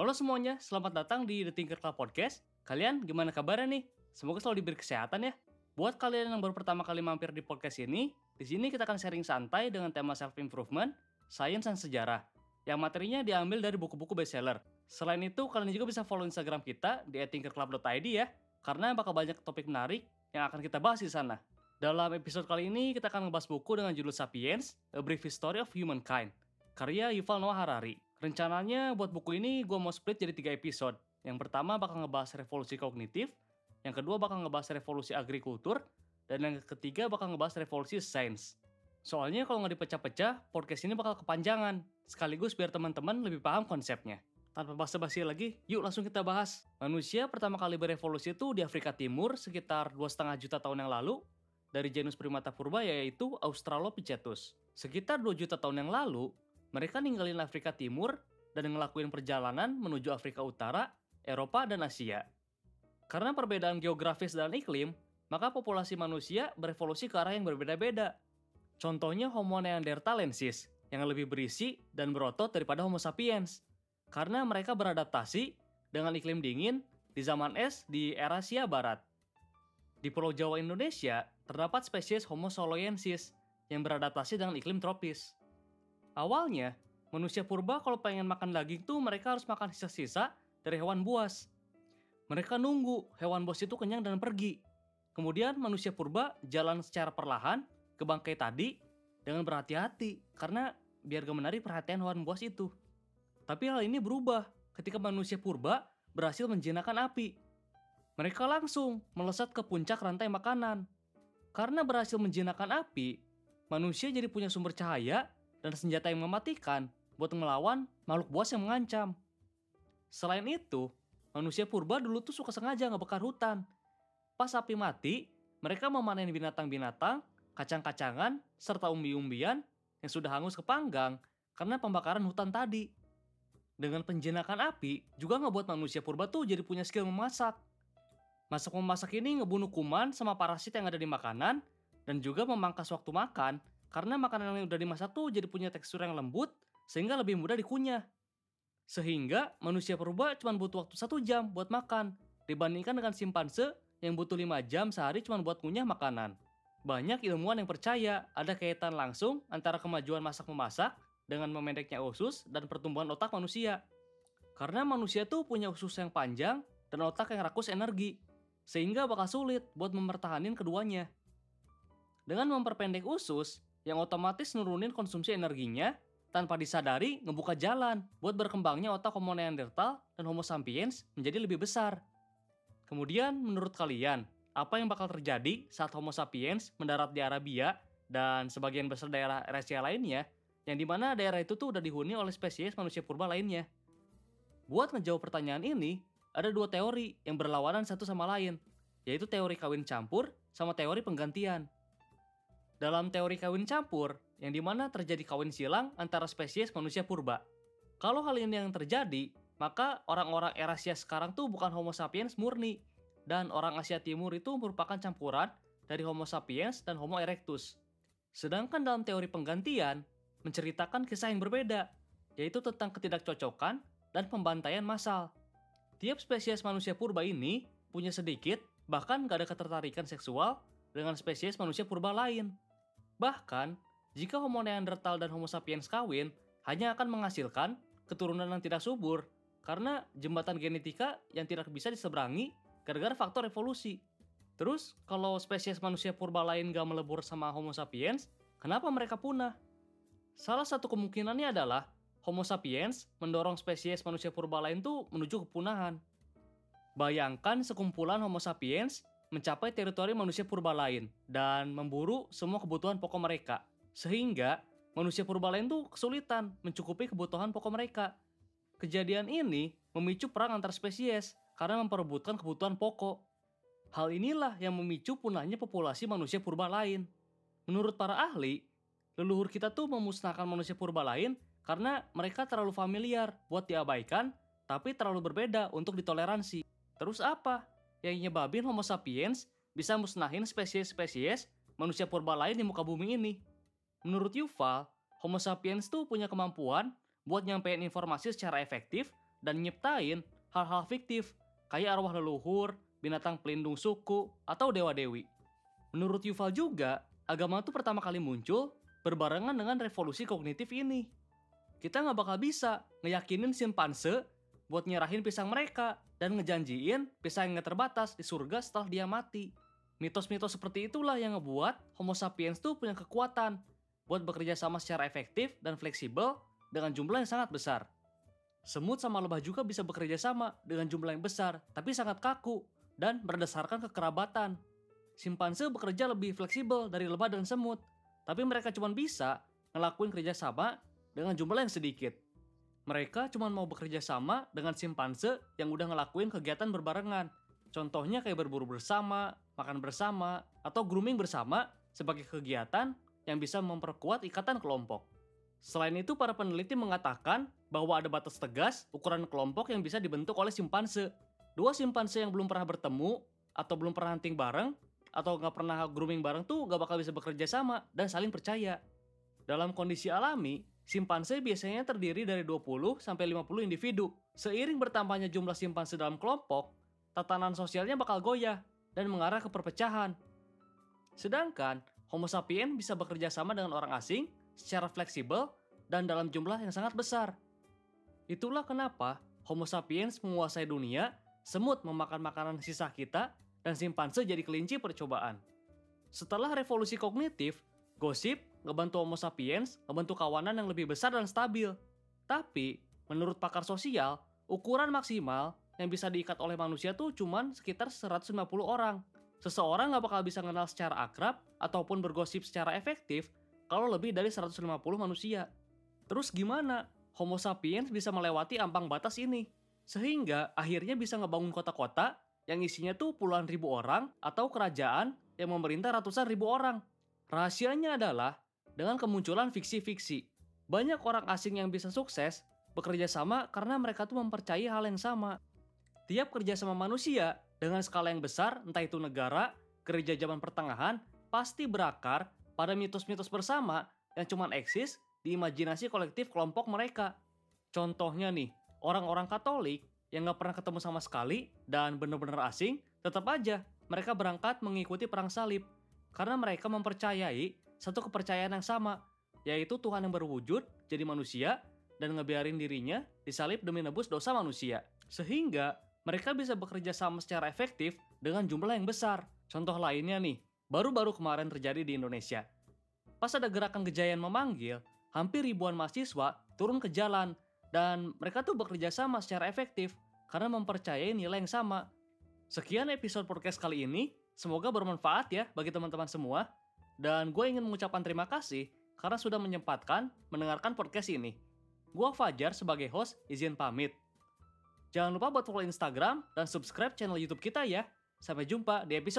Halo semuanya, selamat datang di The Tinker Club Podcast. Kalian gimana kabarnya nih? Semoga selalu diberi kesehatan ya. Buat kalian yang baru pertama kali mampir di podcast ini, di sini kita akan sharing santai dengan tema self improvement, sains dan sejarah. Yang materinya diambil dari buku-buku bestseller. Selain itu, kalian juga bisa follow Instagram kita di @tinkerclub.id ya, karena bakal banyak topik menarik yang akan kita bahas di sana. Dalam episode kali ini, kita akan ngebahas buku dengan judul Sapiens, A Brief History of Humankind, karya Yuval Noah Harari. Rencananya buat buku ini gue mau split jadi tiga episode. Yang pertama bakal ngebahas revolusi kognitif, yang kedua bakal ngebahas revolusi agrikultur, dan yang ketiga bakal ngebahas revolusi sains. Soalnya kalau nggak dipecah-pecah, podcast ini bakal kepanjangan, sekaligus biar teman-teman lebih paham konsepnya. Tanpa basa-basi lagi, yuk langsung kita bahas. Manusia pertama kali berevolusi itu di Afrika Timur sekitar 2,5 juta tahun yang lalu, dari genus primata purba yaitu Australopithecus. Sekitar 2 juta tahun yang lalu, mereka ninggalin Afrika Timur dan ngelakuin perjalanan menuju Afrika Utara, Eropa, dan Asia. Karena perbedaan geografis dan iklim, maka populasi manusia berevolusi ke arah yang berbeda-beda. Contohnya Homo neanderthalensis, yang lebih berisi dan berotot daripada Homo sapiens. Karena mereka beradaptasi dengan iklim dingin di zaman es di era Asia Barat. Di Pulau Jawa Indonesia, terdapat spesies Homo soloensis yang beradaptasi dengan iklim tropis. Awalnya, manusia purba kalau pengen makan daging tuh mereka harus makan sisa-sisa dari hewan buas. Mereka nunggu hewan buas itu kenyang dan pergi. Kemudian manusia purba jalan secara perlahan ke bangkai tadi dengan berhati-hati karena biar gak menarik perhatian hewan buas itu. Tapi hal ini berubah ketika manusia purba berhasil menjinakkan api. Mereka langsung melesat ke puncak rantai makanan. Karena berhasil menjinakkan api, manusia jadi punya sumber cahaya dan senjata yang mematikan buat ngelawan makhluk buas yang mengancam. Selain itu, manusia purba dulu tuh suka sengaja ngebakar hutan. Pas api mati, mereka memanen binatang-binatang, kacang-kacangan, serta umbi-umbian yang sudah hangus ke panggang karena pembakaran hutan tadi. Dengan penjinakan api, juga ngebuat manusia purba tuh jadi punya skill memasak. Masak-memasak ini ngebunuh kuman sama parasit yang ada di makanan, dan juga memangkas waktu makan, karena makanan yang udah dimasak tuh jadi punya tekstur yang lembut, sehingga lebih mudah dikunyah. Sehingga manusia purba cuma butuh waktu satu jam buat makan, dibandingkan dengan simpanse yang butuh 5 jam sehari cuma buat kunyah makanan. Banyak ilmuwan yang percaya ada kaitan langsung antara kemajuan masak-memasak dengan memendeknya usus dan pertumbuhan otak manusia. Karena manusia tuh punya usus yang panjang dan otak yang rakus energi, sehingga bakal sulit buat mempertahankan keduanya. Dengan memperpendek usus, yang otomatis nurunin konsumsi energinya, tanpa disadari ngebuka jalan buat berkembangnya otak Homo neanderthal dan Homo sapiens menjadi lebih besar. Kemudian, menurut kalian, apa yang bakal terjadi saat Homo sapiens mendarat di Arabia dan sebagian besar daerah Asia lainnya, yang di mana daerah itu tuh udah dihuni oleh spesies manusia purba lainnya? Buat ngejawab pertanyaan ini, ada dua teori yang berlawanan satu sama lain, yaitu teori kawin campur sama teori penggantian. Dalam teori kawin campur, yang di mana terjadi kawin silang antara spesies manusia purba. Kalau hal ini yang terjadi, maka orang-orang Eurasia sekarang tuh bukan Homo sapiens murni, dan orang Asia Timur itu merupakan campuran dari Homo sapiens dan Homo erectus. Sedangkan dalam teori penggantian, menceritakan kisah yang berbeda, yaitu tentang ketidakcocokan dan pembantaian massal. Tiap spesies manusia purba ini punya sedikit, bahkan gak ada ketertarikan seksual dengan spesies manusia purba lain. Bahkan, jika Homo neanderthal dan Homo sapiens kawin, hanya akan menghasilkan keturunan yang tidak subur, karena jembatan genetika yang tidak bisa diseberangi gara-gara faktor evolusi. Terus, kalau spesies manusia purba lain gak melebur sama Homo sapiens, kenapa mereka punah? Salah satu kemungkinannya adalah Homo sapiens mendorong spesies manusia purba lain tuh menuju kepunahan. Bayangkan sekumpulan Homo sapiens mencapai teritori manusia purba lain dan memburu semua kebutuhan pokok mereka. Sehingga manusia purba lain tuh kesulitan mencukupi kebutuhan pokok mereka. Kejadian ini memicu perang antar spesies karena memperebutkan kebutuhan pokok. Hal inilah yang memicu punahnya populasi manusia purba lain. Menurut para ahli, leluhur kita tuh memusnahkan manusia purba lain karena mereka terlalu familiar buat diabaikan, tapi terlalu berbeda untuk ditoleransi. Terus apa? Yang nyebabin Homo sapiens bisa musnahin spesies-spesies manusia purba lain di muka bumi ini. Menurut Yuval, Homo sapiens tuh punya kemampuan buat nyampein informasi secara efektif dan nyiptain hal-hal fiktif kayak arwah leluhur, binatang pelindung suku, atau dewa-dewi. Menurut Yuval juga, agama itu pertama kali muncul berbarengan dengan revolusi kognitif ini. Kita nggak bakal bisa ngeyakinin simpanse buat nyerahin pisang mereka dan ngejanjiin pisang yang terbatas di surga setelah dia mati. Mitos-mitos seperti itulah yang ngebuat Homo sapiens tuh punya kekuatan buat bekerja sama secara efektif dan fleksibel dengan jumlah yang sangat besar. Semut sama lebah juga bisa bekerja sama dengan jumlah yang besar, tapi sangat kaku dan berdasarkan kekerabatan. Simpanse bekerja lebih fleksibel dari lebah dan semut, tapi mereka cuma bisa ngelakuin kerja sama dengan jumlah yang sedikit. Mereka cuma mau bekerja sama dengan simpanse yang udah ngelakuin kegiatan berbarengan. Contohnya kayak berburu bersama, makan bersama, atau grooming bersama sebagai kegiatan yang bisa memperkuat ikatan kelompok. Selain itu, para peneliti mengatakan bahwa ada batas tegas ukuran kelompok yang bisa dibentuk oleh simpanse. Dua simpanse yang belum pernah bertemu atau belum pernah hunting bareng atau nggak pernah grooming bareng tuh nggak bakal bisa bekerja sama dan saling percaya. Dalam kondisi alami, simpanse biasanya terdiri dari 20 sampai 50 individu. Seiring bertambahnya jumlah simpanse dalam kelompok, tatanan sosialnya bakal goyah dan mengarah ke perpecahan. Sedangkan Homo sapiens bisa bekerja sama dengan orang asing secara fleksibel dan dalam jumlah yang sangat besar. Itulah kenapa Homo sapiens menguasai dunia, semut memakan makanan sisa kita, dan simpanse jadi kelinci percobaan. Setelah revolusi kognitif, gosip ngebantu Homo sapiens ngebentuk kawanan yang lebih besar dan stabil. Tapi, menurut pakar sosial, ukuran maksimal yang bisa diikat oleh manusia tuh cuman sekitar 150 orang. Seseorang nggak bakal bisa kenal secara akrab ataupun bergosip secara efektif kalau lebih dari 150 manusia. Terus gimana Homo sapiens bisa melewati ambang batas ini? Sehingga akhirnya bisa ngebangun kota-kota yang isinya tuh puluhan ribu orang atau kerajaan yang memerintah ratusan ribu orang. Rahasianya adalah dengan kemunculan fiksi-fiksi. Banyak orang asing yang bisa sukses bekerja sama karena mereka tuh mempercayai hal yang sama. Tiap kerja sama manusia dengan skala yang besar, entah itu negara, gereja zaman pertengahan, pasti berakar pada mitos-mitos bersama yang cuma eksis di imajinasi kolektif kelompok mereka. Contohnya nih, orang-orang Katolik yang nggak pernah ketemu sama sekali dan benar-benar asing, tetap aja mereka berangkat mengikuti perang salib karena mereka mempercayai satu kepercayaan yang sama, yaitu Tuhan yang berwujud jadi manusia dan ngebiarin dirinya disalib demi nebus dosa manusia. Sehingga mereka bisa bekerja sama secara efektif dengan jumlah yang besar. Contoh lainnya nih, baru-baru kemarin terjadi di Indonesia. Pas ada gerakan Gejayan memanggil, hampir ribuan mahasiswa turun ke jalan dan mereka tuh bekerja sama secara efektif karena mempercayai nilai yang sama. Sekian episode podcast kali ini, semoga bermanfaat ya bagi teman-teman semua. Dan gue ingin mengucapkan terima kasih karena sudah menyempatkan mendengarkan podcast ini. Gue Fajar sebagai host izin pamit. Jangan lupa buat follow Instagram dan subscribe channel YouTube kita ya. Sampai jumpa di episode